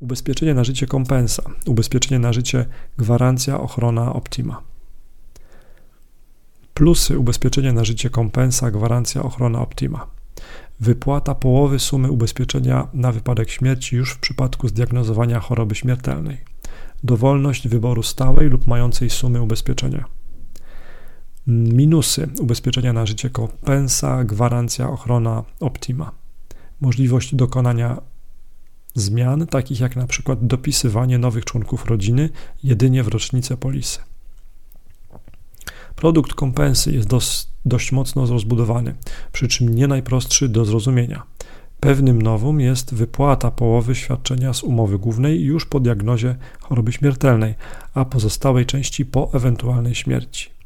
Ubezpieczenie na życie kompensa, ubezpieczenie na życie gwarancja ochrona Optima. Plusy ubezpieczenia na życie kompensa gwarancja ochrona Optima. Wypłata połowy sumy ubezpieczenia na wypadek śmierci już w przypadku zdiagnozowania choroby śmiertelnej. Dowolność wyboru stałej lub mającej sumy ubezpieczenia. Minusy ubezpieczenia na życie kompensa gwarancja ochrona Optima. Możliwość dokonania zmian, takich jak na przykład dopisywanie nowych członków rodziny jedynie w rocznicę polisy. Produkt kompensy jest dos, dość mocno rozbudowany, przy czym nie najprostszy do zrozumienia. Pewnym nowum jest wypłata połowy świadczenia z umowy głównej już po diagnozie choroby śmiertelnej, a pozostałej części po ewentualnej śmierci.